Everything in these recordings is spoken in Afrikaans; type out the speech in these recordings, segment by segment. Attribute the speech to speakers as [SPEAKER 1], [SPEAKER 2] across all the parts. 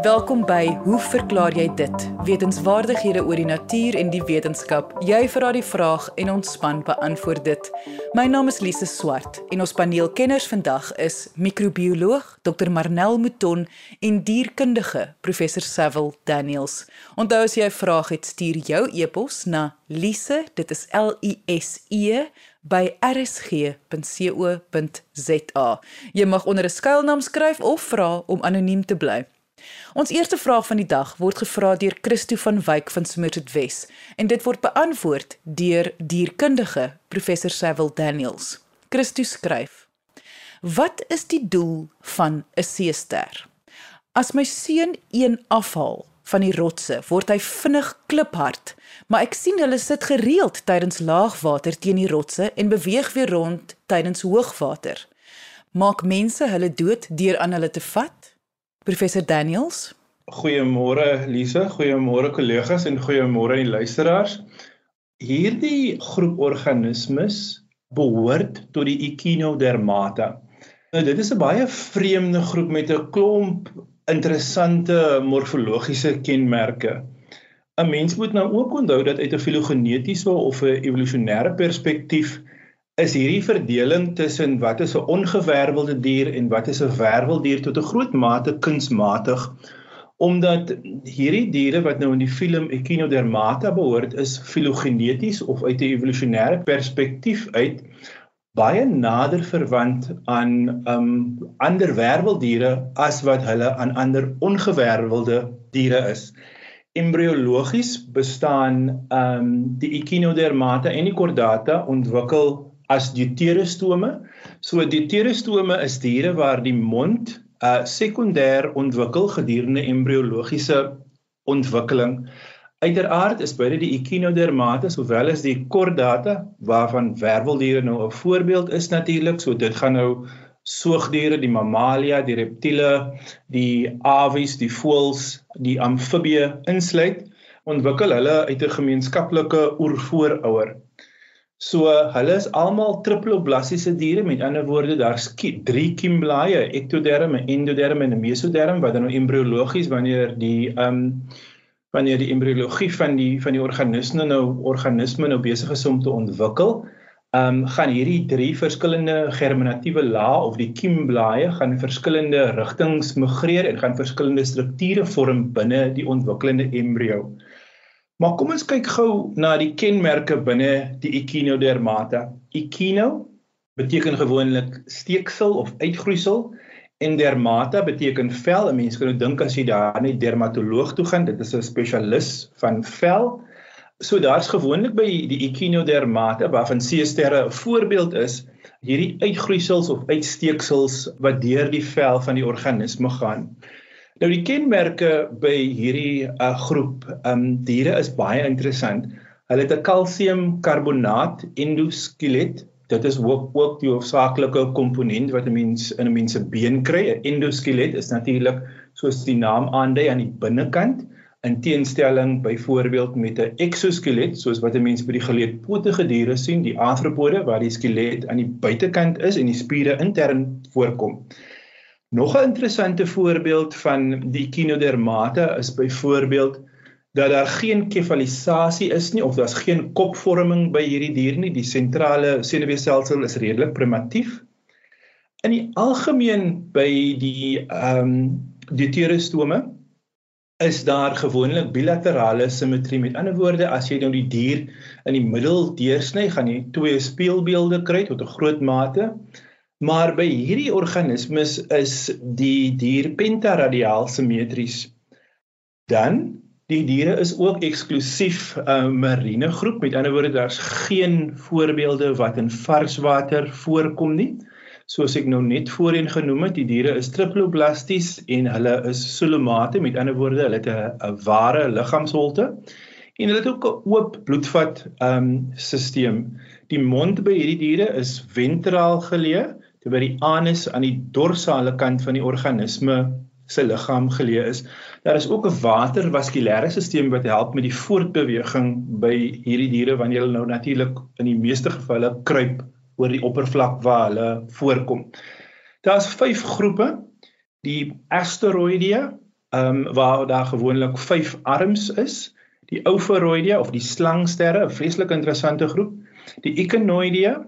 [SPEAKER 1] Welkom by Hoe verklaar jy dit? Wetenskapwaardighede oor die natuur en die wetenskap. Jy vra die vraag en ons span beantwoord dit. My naam is Lise Swart en ons paneelkenners vandag is microbioloog Dr Marnel Mouton en dierkundige Professor Sewil Daniels. Onthou as jy 'n vraag het, stuur jou e-pos na lise, dit is L I S E by rsg.co.za. Jy mag onder 'n skuilnaam skryf of vra om anoniem te bly. Ons eerste vraag van die dag word gevra deur Christo van Wyk van Smirtet Wes en dit word beantwoord deur dierkundige professor Sewil Daniels. Christo skryf: Wat is die doel van 'n seester? As my seun een afhaal van die rotse, word hy vinnig kliphard, maar ek sien hulle sit gereeld tydens laagwater teen die rotse en beweeg weer rond tydens hoogwater. Maak mense hulle dood deur aan hulle te vat? Professor Daniels.
[SPEAKER 2] Goeiemôre Lise, goeiemôre kollegas en goeiemôre aan die luisteraars. Hierdie groep organismes behoort tot die Echinodermata. Nou dit is 'n baie vreemde groep met 'n klomp interessante morfologiese kenmerke. 'n Mens moet nou ook onthou dat uit 'n filogenetiese of 'n evolusionêre perspektief is hierdie verdeling tussen wat is 'n ongewervelde dier en wat is 'n werveldier tot 'n groot mate kunsmatig omdat hierdie diere wat nou in die film Echinodermata behoort is filogeneties of uit 'n evolusionêre perspektief uit baie nader verwant aan um ander werveldiere as wat hulle aan ander ongewervelde diere is. Embriologies bestaan um die Echinodermata en die Chordata ontwikkel as deuterostome. So deuterostome is diere waar die mond uh sekondêr ontwikkel gedurende embriologiese ontwikkeling. Uiteraard is beide die Echinodermata sowel as die Chordata waarvan werveldiere nou 'n voorbeeld is natuurlik. So dit gaan nou soogdiere, die mammalia, die reptiele, die avies, die voëls, die amfibieë insluit, ontwikkel hulle uit 'n gemeenskaplike oervoorouer. So hulle is almal triploblastiese diere, met ander woorde daar's drie kiemblaaie, ektoderm, endoderm en mesoderm wat dan nou embriologies wanneer die ehm um, wanneer die embriologie van die van die organisme nou organisme nou besig is om te ontwikkel, ehm um, gaan hierdie drie verskillende germinatiewe lae of die kiemblaaie gaan verskillende rigtings migreer en gaan verskillende strukture vorm binne die ontwikkelende embrio. Maar kom ons kyk gou na die kenmerke binne die Echinodermata. Echino beteken gewoonlik steeksel of uitgroeisel en dermata beteken vel. 'n Mens kan nou dink as jy daar net dermatoloog toe gaan, dit is 'n spesialis van vel. So daar's gewoonlik by die Echinodermata waarvan seesterre 'n voorbeeld is, hierdie uitgroeisels of uitsteeksels wat deur die vel van die organisme gaan. Nou die kenmerke by hierdie uh, groep um diere is baie interessant. Hulle het 'n kalsiumkarbonaat endoskelet. Dit is ook ook die hoofsaaklike komponent wat 'n mens in 'n mens se been kry. 'n Endoskelet is natuurlik soos die naam aandui aan die binnekant in teenstelling byvoorbeeld met 'n exoskelet soos wat 'n mens by die geleedpotige diere sien, die arthropode waar die skelet aan die buitekant is en die spiere intern voorkom. Nog 'n interessante voorbeeld van die Echinodermata is byvoorbeeld dat daar geen kefalisasie is nie of daar's geen kopvorming by hierdie dier nie. Die sentrale senuweestelsel is redelik primitief. In die algemeen by die ehm um, deuterostome is daar gewoonlik bilaterale simmetrie. Met ander woorde, as jy nou die dier in die middel deursny, gaan jy twee spieelbeelde kry tot 'n groot mate. Maar by hierdie organismes is die dier pentaradiaal simmetries. Dan die diere is ook eksklusief 'n uh, marine groep. Met ander woorde daar's geen voorbeelde wat in varswater voorkom nie. Soos ek nou net voorheen genoem het, die diere is triploblasties en hulle is sulomate. Met ander woorde, hulle het 'n ware liggaamsholte en hulle het ook 'n oop bloedvat ehm um, stelsel. Die mond by hierdie diere is ventraal geleë terwyl die anus aan die dorsale kant van die organisme se liggaam geleë is. Daar is ook 'n watervaskulêre stelsel wat help met die voortbeweging by hierdie diere wanneer hulle nou natuurlik in die meeste gevalle kruip oor die oppervlak waar hulle voorkom. Daar's vyf groepe: die Asteroidea, ehm um, waar daar gewoonlik 5 arms is. Die Ophiroidea of die slangsterre, 'n vreeslik interessante groep. Die Echinoidea,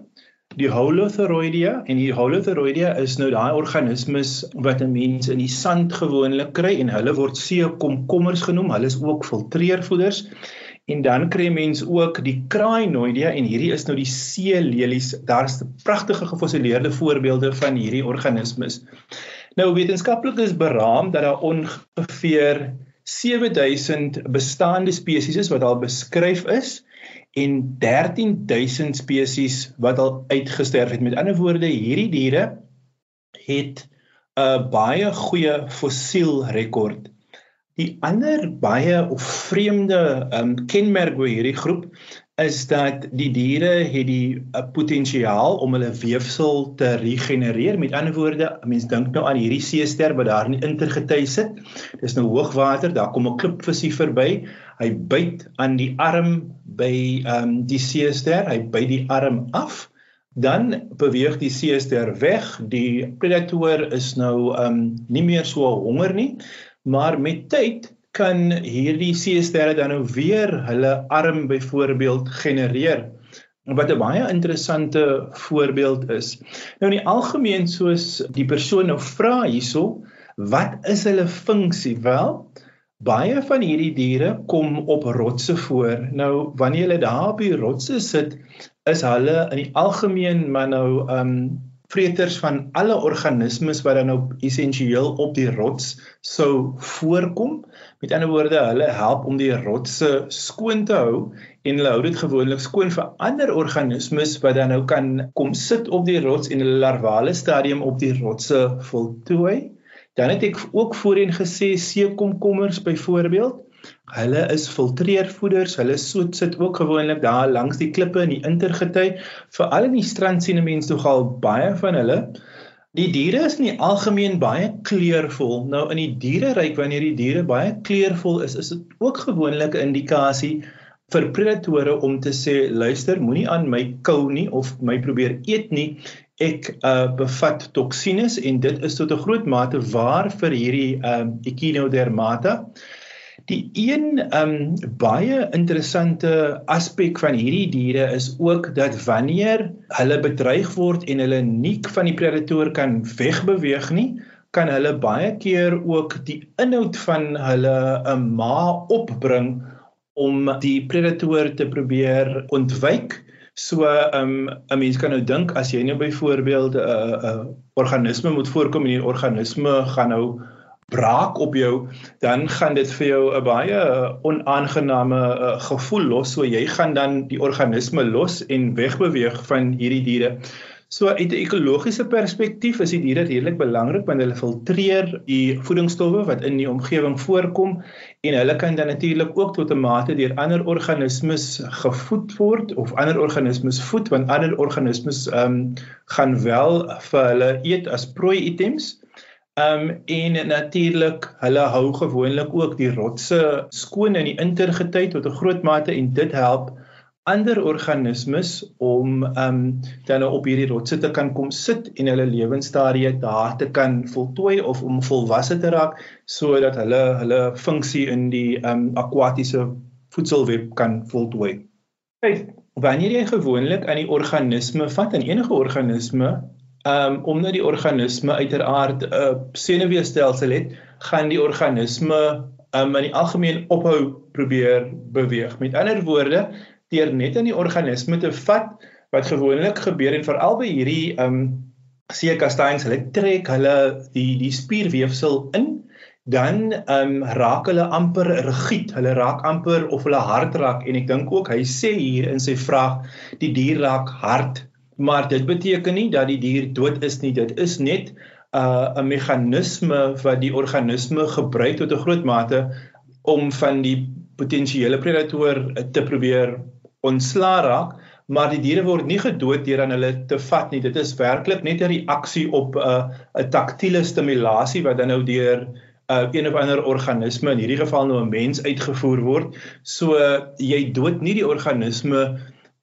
[SPEAKER 2] die Holothuroidea en die Holothuroidea is nou daai organismes wat 'n mens in die sand gewoonlik kry en hulle word seekomkommers genoem. Hulle is ook filtreervoeders. En dan kry mens ook die Crinoidea en hierdie is nou die seelelies. Daar's pragtige gefossileerde voorbeelde van hierdie organismes. Nou wetenskaplikes beraam dat daar ongeveer 7000 bestaande spesies is wat al beskryf is en 13000 spesies wat al uitgesterf het. Met ander woorde, hierdie diere het 'n baie goeie fossiel rekord. Die ander baie of vreemde um, kenmerk by hierdie groep is dat die diere het die uh, potensiaal om hulle weefsel te regenereer. Met ander woorde, mense dink nou aan hierdie seester wat daar in die intergety sit. Dis nou hoogwater, daar kom 'n klipvisie verby. Hy byt aan die arm by ehm um, die seester, hy byt die arm af. Dan beweeg die seester weg. Die predator is nou ehm um, nie meer so honger nie, maar met tyd kan hierdie seesterre dan nou weer hulle arm byvoorbeeld genereer wat 'n baie interessante voorbeeld is. Nou in die algemeen soos die persoon nou vra hierso, wat is hulle funksie? Wel, baie van hierdie diere kom op rotse voor. Nou wanneer hulle daar op die rotse sit, is hulle in die algemeen maar nou um vreters van alle organismes wat dan nou essensieel op die rots sou voorkom. Met ander woorde, hulle help om die rotse skoon te hou en hulle hou dit gewoonlik skoon vir ander organismes wat dan nou kan kom sit op die rots en hulle larvale stadium op die rotse voltooi. Dan het ek ook voorheen gesê seekomkommers byvoorbeeld Hulle is filtreervoeders. Hulle soet sit ook gewoonlik daar langs die klippe in die intergety. Veral in die strand sien mense nogal baie van hulle. Die diere is in die algemeen baie kleurvol. Nou in die diereryk wanneer die diere baie kleurvol is, is dit ook gewoonlik 'n indikasie vir predatore om te sê luister, moenie aan my kou nie of my probeer eet nie. Ek uh bevat toksines en dit is tot 'n groot mate waar vir hierdie um uh, Echinodermata. Die een um baie interessante aspek van hierdie diere is ook dat wanneer hulle bedreig word en hulle nie van die predator kan wegbeweeg nie, kan hulle baie keer ook die inhoud van hulle 'n um, ma opbring om die predator te probeer ontwyk. So um 'n mens kan nou dink as jy nou byvoorbeeld 'n uh, 'n uh, organisme moet voorkom en die organisme gaan nou braak op jou, dan gaan dit vir jou 'n baie onaangename uh, gevoel los. So jy gaan dan die organisme los en wegbeweeg van hierdie diere. So uit 'n ekologiese perspektief is die diere redelik belangrik want hulle filtreer die voedingsstowwe wat in die omgewing voorkom en hulle kan dan natuurlik ook tot 'n mate deur ander organismes gevoed word of ander organismes voed want ander organismes ehm um, gaan wel vir hulle eet as prooi items. Um en natuurlik, hulle hou gewoonlik ook die rotse skoon in die intergetyd tot 'n groot mate en dit help ander organismes om um dan op hierdie rotse te kan kom sit en hulle lewensstadie daar te kan voltooi of om volwasse te raak sodat hulle hulle funksie in die um akwatiese voedselweb kan voltooi. Kyk, wanneer jy gewoonlik aan die organisme vat en enige organisme um, omdat die organisme uiteraard 'n uh, senuweestelsel het, gaan die organisme um, in die algemeen ophou probeer beweeg. Met ander woorde, deur net in die organisme te vat wat gewoonlik gebeur en veral by hierdie um seekastaings, hulle trek hulle die die spierweefsel in dan ehm um, raak hulle amper rigied. Hulle raak amper of hulle hard raak en ek dink ook hy sê hier in sy vraag die dier raak hard maar dit beteken nie dat die dier dood is nie. Dit is net 'n uh, 'n meganisme wat die organisme gebruik tot 'n groot mate om van die potensiële predator te probeer ontslaa raak, maar die diere word nie gedood deur aan hulle te vat nie. Dit is werklik net 'n reaksie op 'n uh, 'n taktiele stimulasie wat dan nou deur uh, een of ander organisme, in hierdie geval nou 'n mens uitgevoer word. So uh, jy dood nie die organisme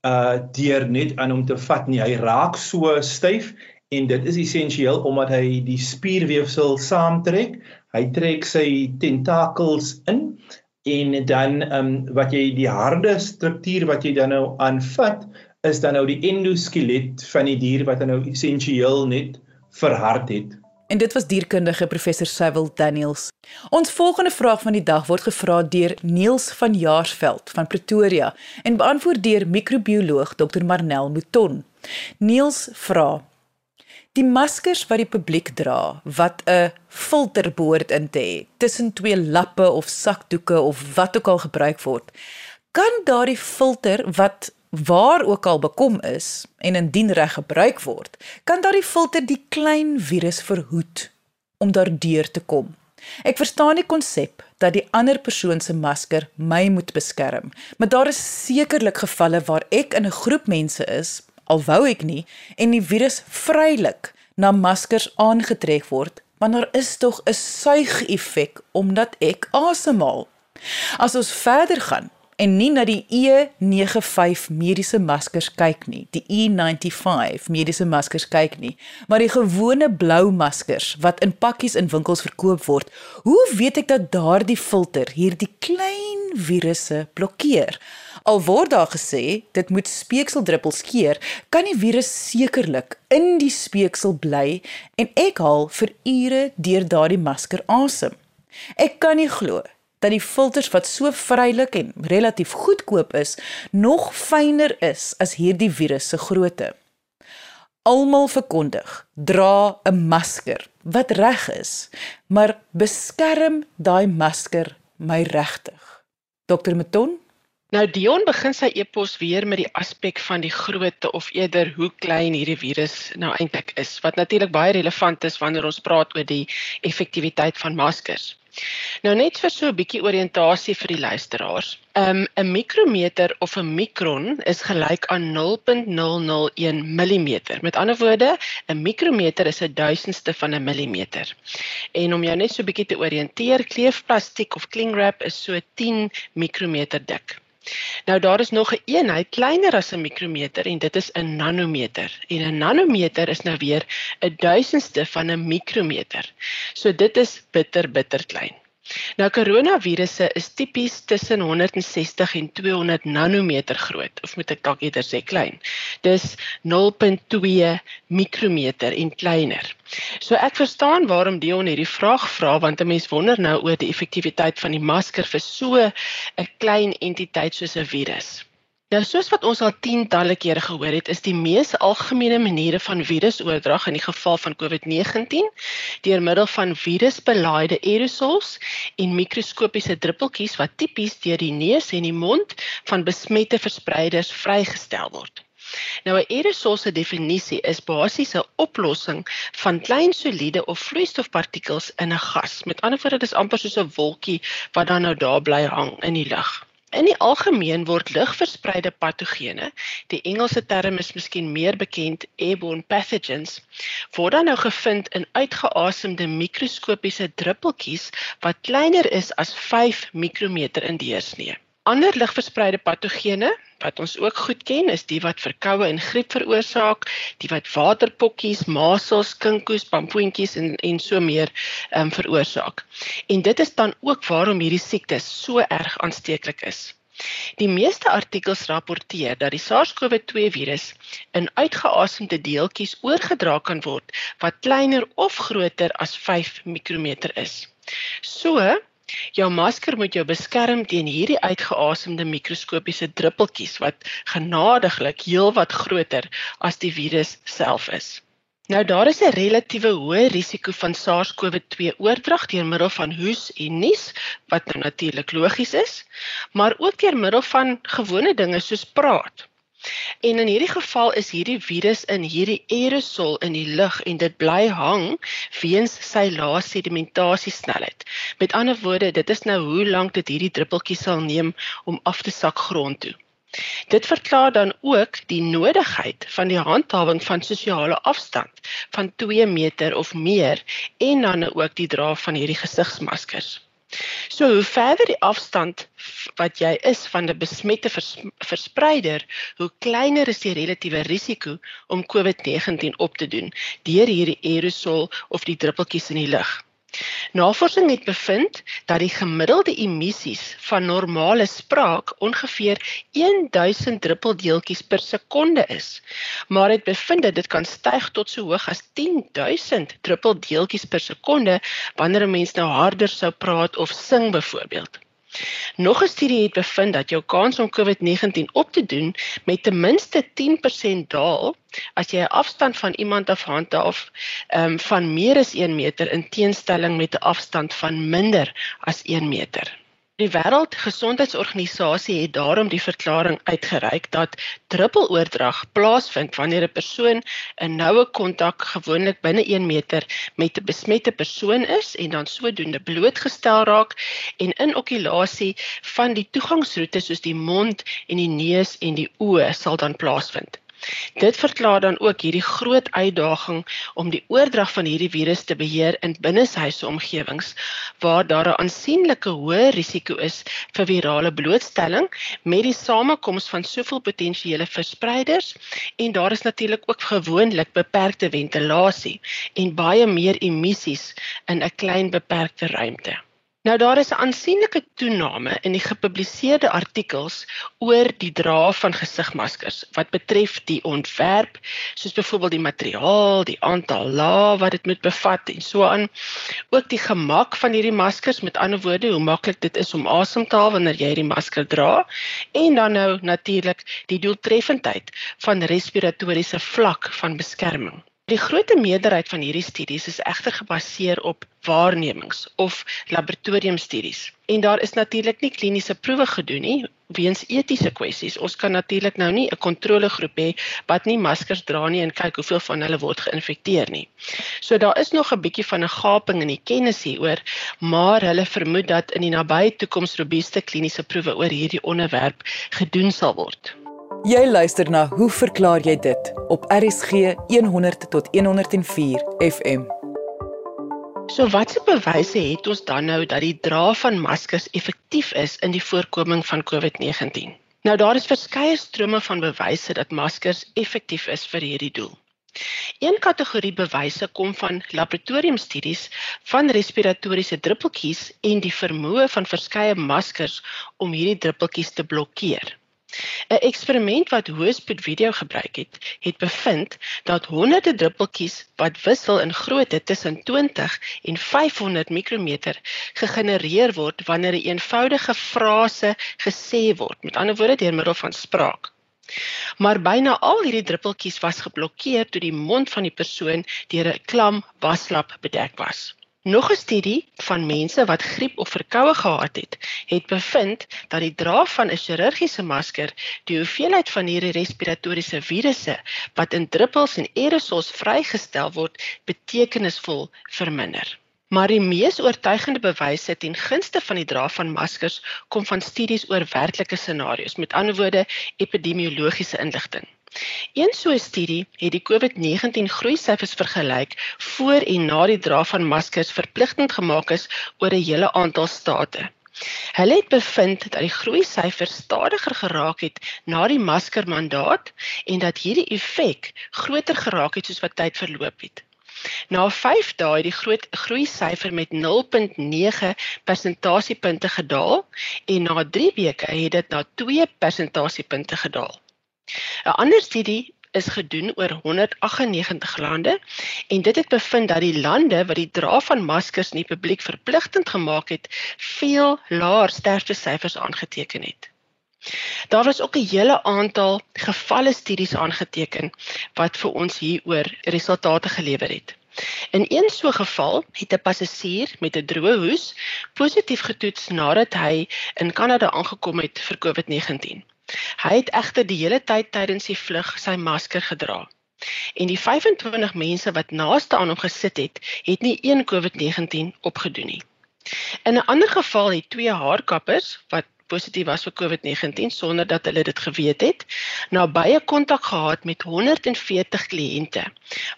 [SPEAKER 2] uh deur net aan hom te vat nie. Hy raak so styf en dit is essensieel omdat hy die spierweefsel saamtrek Hy trek sy tentakels in en dan ehm um, wat jy die harde struktuur wat jy dan nou aanvat is dan nou die endoskelet van die dier wat dan nou essensieel net verhard het.
[SPEAKER 1] En dit was dierkundige professor Cecil Daniels. Ons volgende vraag van die dag word gevra deur Niels van Jaarsveld van Pretoria en beantwoord deur microbioloog Dr Marnel Mouton. Niels vra: Die maskers wat die publiek dra, wat 'n filter behoort in te hê tussen twee lappe of sakdoeke of wat ook al gebruik word, kan daardie filter wat waar ook al bekom is en indien reg gebruik word, kan daardie filter die klein virus verhoed om daardeur te kom. Ek verstaan die konsep dat die ander persoon se masker my moet beskerm, maar daar is sekerlik gevalle waar ek in 'n groep mense is, al wou ek nie, en die virus vrylik na maskers aangetrek word, want daar is tog 'n suig-effek omdat ek asemhaal. As ons verder gaan, en nie na die E95 mediese maskers kyk nie, die E95 mediese maskers kyk nie, maar die gewone blou maskers wat in pakkies in winkels verkoop word. Hoe weet ek dat daardie filter hierdie klein virusse blokkeer? Al word daar gesê dit moet speekseldruppels keer, kan die virus sekerlik in die speeksel bly en ek haal vir ure deur daardie masker asem. Ek kan nie glo dat die filters wat so vrylik en relatief goedkoop is, nog fyner is as hierdie virus se grootte. Almal verkondig, dra 'n masker wat reg is, maar beskerm daai masker my regtig. Dr Meton
[SPEAKER 3] Nou Dion begin sy epos weer met die aspek van die grootte of eerder hoe klein hierdie virus nou eintlik is, wat natuurlik baie relevant is wanneer ons praat oor die effektiwiteit van maskers. Nou net vir so 'n bietjie oriëntasie vir die luisteraars. 'n um, mikrometer of 'n mikron is gelyk aan 0.001 mm. Met ander woorde, 'n mikrometer is 'n duisendste van 'n millimeter. En om jou net so 'n bietjie te oriënteer, kleefplastiek of cling wrap is so 10 mikrometer dik. Nou daar is nog 'n een eenheid kleiner as 'n mikrometer en dit is 'n nanometer. En 'n nanometer is nou weer 'n duisendste van 'n mikrometer. So dit is bitter bitter klein. Nou koronavirusse is tipies tussen 160 en 200 nanometer groot of moet ek dalk eerder sê klein. Dis 0.2 mikrometer en kleiner. So ek verstaan waarom Dion hierdie vraag vra want 'n mens wonder nou oor die effektiwiteit van die masker vir so 'n klein entiteit soos 'n virus. Nou soos wat ons al tientalle kere gehoor het, is die mees algemene maniere van virusoordrag in die geval van COVID-19 deur middel van virusbelaaide aerosols en mikroskopiese druppeltjies wat tipies deur die neus en die mond van besmette verspreiders vrygestel word. Nou 'n aerosol se definisie is basies 'n oplossing van klein soliede of vloeistofpartikels in 'n gas. Met ander woorde, dit is amper soos 'n wolkie wat dan nou daar bly hang in die lug. In die algemeen word lugverspreide patogene, die Engelse term is miskien meer bekend airborne pathogens, word dan nou gevind in uitgeasemde mikroskopiese druppeltjies wat kleiner is as 5 mikrometer in deursnee. Ander lugverspreide patogene wat ons ook goed ken is die wat verkoue en griep veroorsaak, die wat waterpokkies, masels, kinkoes, pampoentjies en en so meer ehm um, veroorsaak. En dit is dan ook waarom hierdie siekte so erg aansteeklik is. Die meeste artikels rapporteer dat die SARS-CoV-2 virus in uitgeasemde deeltjies oorgedra kan word wat kleiner of groter as 5 mikrometer is. So, Jou masker moet jou beskerm teen hierdie uitgeasemde mikroskopiese druppeltjies wat genadiglik heelwat groter as die virus self is. Nou daar is 'n relatiewe hoë risiko van SARS-CoV-2 oordrag deur middel van hoes en nies wat nou natuurlik logies is, maar ook deur middel van gewone dinge soos praat. En in hierdie geval is hierdie virus in hierdie aerosol in die lug en dit bly hang weens sy lae sedimentasiesnelheid. Met ander woorde, dit is nou hoe lank dit hierdie druppeltjies sal neem om af te sak grond toe. Dit verklaar dan ook die nodigheid van die handhawing van sosiale afstand van 2 meter of meer en dan ook die dra van hierdie gesigsmaskers. So hoe verder die afstand wat jy is van 'n besmette vers, verspreider, hoe kleiner is die relatiewe risiko om COVID-19 op te doen deur hierdie aerosol of die druppeltjies in die lug. Navorsing het bevind dat die gemiddelde emissies van normale spraak ongeveer 1000 druppeldeeltjies per sekonde is, maar het bevind dat dit kan styg tot so hoog as 10000 druppeldeeltjies per sekonde wanneer 'n mens nou harder sou praat of sing byvoorbeeld. Nog 'n studie het bevind dat jou kans om COVID-19 op te doen met ten minste 10% daal as jy 'n afstand van iemand af handhaaf um, van meer as 1 meter in teenstelling met 'n afstand van minder as 1 meter. Die Wêreldgesondheidsorganisasie het daarom die verklaring uitgereik dat druppeloordrag plaasvind wanneer 'n persoon in noue kontak gewoonlik binne 1 meter met 'n besmette persoon is en dan sodoende blootgestel raak en inokulasie van die toegangsroetes soos die mond en die neus en die oë sal dan plaasvind. Dit verklaar dan ook hierdie groot uitdaging om die oordrag van hierdie virus te beheer in binneshuise omgewings waar daar 'n aansienlike hoë risiko is vir virale blootstelling met die samekoms van soveel potensiële verspreiders en daar is natuurlik ook gewoonlik beperkte ventilasie en baie meer emissies in 'n klein beperkte ruimte. Nou daar is 'n aansienlike toename in die gepubliseerde artikels oor die dra van gesigmaskers wat betref die ontwerp, soos byvoorbeeld die materiaal, die aantal lae wat dit moet bevat en so aan. Ook die gemak van hierdie maskers, met ander woorde, hoe maklik dit is om asem te haal wanneer jy die masker dra en dan nou natuurlik die doeltreffendheid van respiratoriese vlak van beskerming. Die groot meerderheid van hierdie studies is egter gebaseer op waarnemings of laboratoriumstudies. En daar is natuurlik nie kliniese proewe gedoen nie weens etiese kwessies. Ons kan natuurlik nou nie 'n kontrolegroep hê wat nie maskers dra nie en kyk hoeveel van hulle word geïnfekteer nie. So daar is nog 'n bietjie van 'n gaping in die kennis hieroor, maar hulle vermoed dat in die nabye toekoms robuuste kliniese proewe oor hierdie onderwerp gedoen sal word.
[SPEAKER 1] Jy luister na Hoe verklaar jy dit op RSG 100 tot 104 FM.
[SPEAKER 3] So watse bewyse het ons dan nou dat die dra van maskers effektief is in die voorkoming van COVID-19? Nou daar is verskeie strome van bewyse dat maskers effektief is vir hierdie doel. Een kategorie bewyse kom van laboratoriumstudies van respiratoriese druppeltjies en die vermoë van verskeie maskers om hierdie druppeltjies te blokkeer. 'n Eksperiment wat hoëspoed video gebruik het, het bevind dat honderde druppeltjies wat wissel in grootte tussen 20 en 500 mikrometer gegenereer word wanneer 'n eenvoudige frase gesê word, met ander woorde deur middel van spraak. Maar byna al hierdie druppeltjies was geblokkeer toe die mond van die persoon deur 'n klam waslap bedek was. Nog 'n studie van mense wat griep of verkoue gehad het, het bevind dat die dra van 'n chirurgiese masker die hoeveelheid van hierdie respiratoriese virusse wat in druppels en aerosols vrygestel word, betekenisvol verminder. Maar die mees oortuigende bewyse ten gunste van die dra van maskers kom van studies oor werklike scenario's, met ander woorde epidemiologiese inligting. Een so 'n studie het die COVID-19 groeisyfers vergelyk voor en na die dra van maskers verpligtend gemaak is oor 'n hele aantal state. Hulle het bevind dat die groeisyfers stadiger geraak het na die maskermandaat en dat hierdie effek groter geraak het soos wat tyd verloop het. Na 5 dae het die groot groeisyfer met 0.9 persentasiepunte gedaal en na 3 weke het dit na 2 persentasiepunte gedaal. 'n Ander studie is gedoen oor 198 lande en dit het bevind dat die lande wat die dra van maskers in die publiek verpligtend gemaak het, veel laer sterftesyfers aangeteken het. Daar was ook 'n hele aantal gevalle studies aangeteken wat vir ons hieroor resultate gelewer het. In een so geval het 'n passasier met 'n droë hoes positief getoets nadat hy in Kanada aangekom het vir COVID-19. Hy het egter die hele tyd tydens die vlug sy masker gedra. En die 25 mense wat naaste aan hom gesit het, het nie een COVID-19 opgedoen nie. In 'n ander geval het twee haarkappers wat positief was vir COVID-19 sonder dat hulle dit geweet het, nabye kontak gehad met 140 kliënte.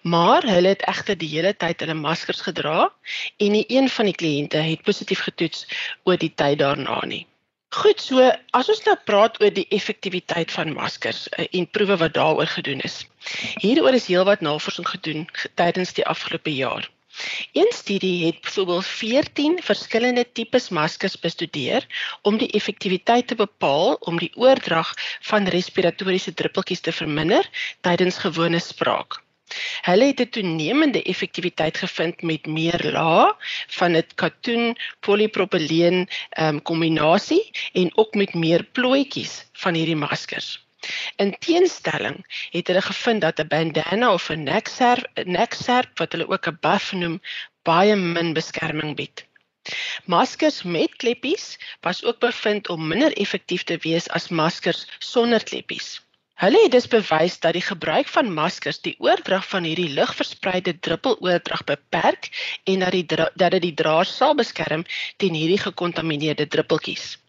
[SPEAKER 3] Maar hulle het egter die hele tyd hulle maskers gedra en nie een van die kliënte het positief getoets oor die tyd daarna nie. Goed, so as ons nou praat oor die effektiwiteit van maskers uh, en proewe wat daaroor gedoen is. Hieroor is heelwat navorsing gedoen tydens die afgelope jaar. Een studie het byvoorbeeld 14 verskillende tipes maskers bestudeer om die effektiwiteit te bepaal om die oordrag van respiratoriese druppeltjies te verminder tydens gewone spraak. Hulle het 'n toenemende effektiwiteit gevind met meer lae van dit katoen polipropyleen um, kombinasie en ook met meer plooitjies van hierdie maskers. In teenstelling het hulle gevind dat 'n bandana of 'n nekserp, 'n nekserp wat hulle ook 'n buff noem, baie min beskerming bied. Maskers met kleppies was ook bevind om minder effektief te wees as maskers sonder kleppies. Hulle het dus bewys dat die gebruik van maskers die oordrag van hierdie lugverspreide druppeloordrag beperk en dat die dat dit die draer sal beskerm teen hierdie gekontamineerde druppeltjies.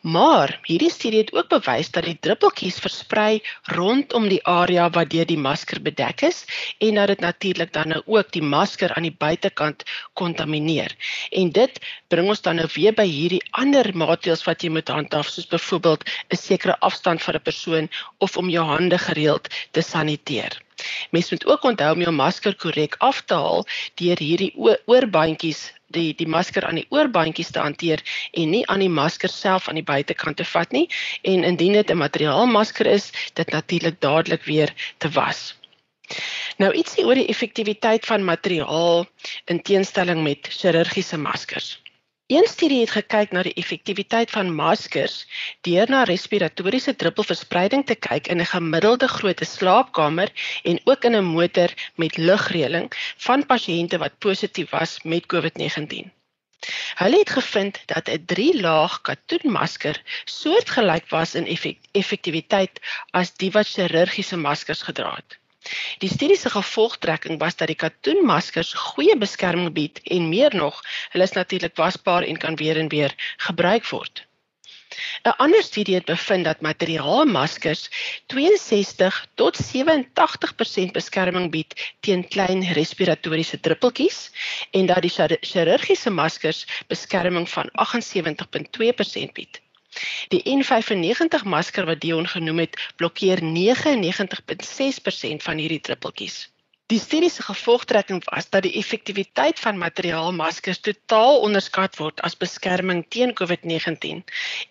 [SPEAKER 3] Maar hierdie studie het ook bewys dat die druppeltjies versprei rondom die area waar deur die masker bedek is en dat dit natuurlik dan nou ook die masker aan die buitekant kontamineer. En dit bring ons dan nou weer by hierdie ander maatreëls wat jy moet handhaaf soos byvoorbeeld 'n sekere afstand van 'n persoon of om jou hande gereeld te saniteer. Mens moet ook onthou om jou masker korrek af te haal deur hierdie oorbandjies die die masker aan die oorbandjies te hanteer en nie aan die masker self aan die buitekant te vat nie en indien dit 'n materiaalmasker is, dit natuurlik dadelik weer te was. Nou ietsie oor die effektiwiteit van materiaal in teenstelling met chirurgiese maskers. Een studie het gekyk na die effektiwiteit van maskers deur na respiratoriese druppelverspreiding te kyk in 'n gemiddelde grootte slaapkamer en ook in 'n motor met lugreëling van pasiënte wat positief was met COVID-19. Hulle het gevind dat 'n 3-laag katoenmasker soortgelyk was in effektiwiteit as die wat chirurgiese maskers gedra het. Die studie se gevolgtrekking was dat die katoenmaskers goeie beskerming bied en meer nog, hulle is natuurlik wasbaar en kan weer en weer gebruik word. 'n Ander studie het bevind dat materiaalmaskers 62 tot 87% beskerming bied teen klein respiratoriese druppeltjies en dat die chirurgiese maskers beskerming van 78.2% bied. Die N95 masker wat Dion genoem het, blokkeer 99.6% van hierdie druppeltjies. Die studie se gevolgtrekking was dat die effektiwiteit van materiaalmaskers totaal onderskat word as beskerming teen COVID-19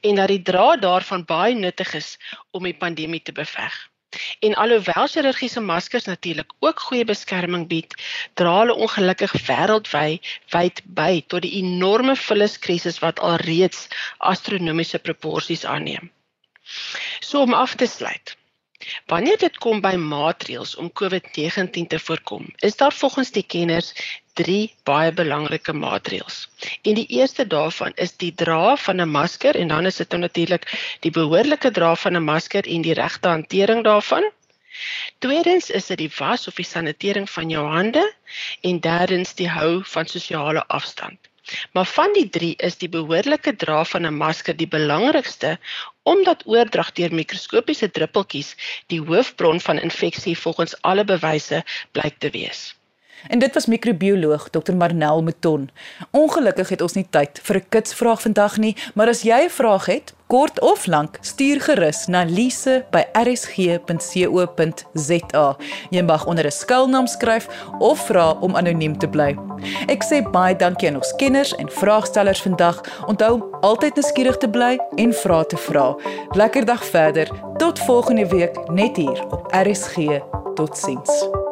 [SPEAKER 3] en dat die dra daarvan baie nuttig is om die pandemie te beveg. En alhoewel chirurgiese maskers natuurlik ook goeie beskerming bied, dra hulle ongelukkig wêreldwyd wyd by tot die enorme vulliskrisis wat alreeds astronomiese proporsies aanneem. So om af te sluit. Wanneer dit kom by maatreëls om COVID-19 te voorkom, is daar volgens die kenners drie baie belangrike maatreëls. En die eerste daarvan is die dra van 'n masker en dan is dit natuurlik die behoorlike dra van 'n masker en die regte hantering daarvan. Tweedens is dit die was of die sanitering van jou hande en derdens die hou van sosiale afstand. Maar van die drie is die behoorlike dra van 'n masker die belangrikste omdat oordrag deur mikroskopiese druppeltjies die hoofbron van infeksie volgens alle bewyse blyk te wees.
[SPEAKER 1] En dit was microbioloog Dr Marnel Mouton. Ongelukkig het ons nie tyd vir 'n kitsvraag vandag nie, maar as jy 'n vraag het, kort of lank, stuur gerus na lise@rsg.co.za. Jy mag onder 'n skuilnaam skryf of vra om anoniem te bly. Ek sê baie dankie aan ons kenners en vraagstellers vandag. Onthou om altyd nuuskierig te bly en vra te vra. Lekker dag verder. Tot volgende week net hier op RSG. Totsiens.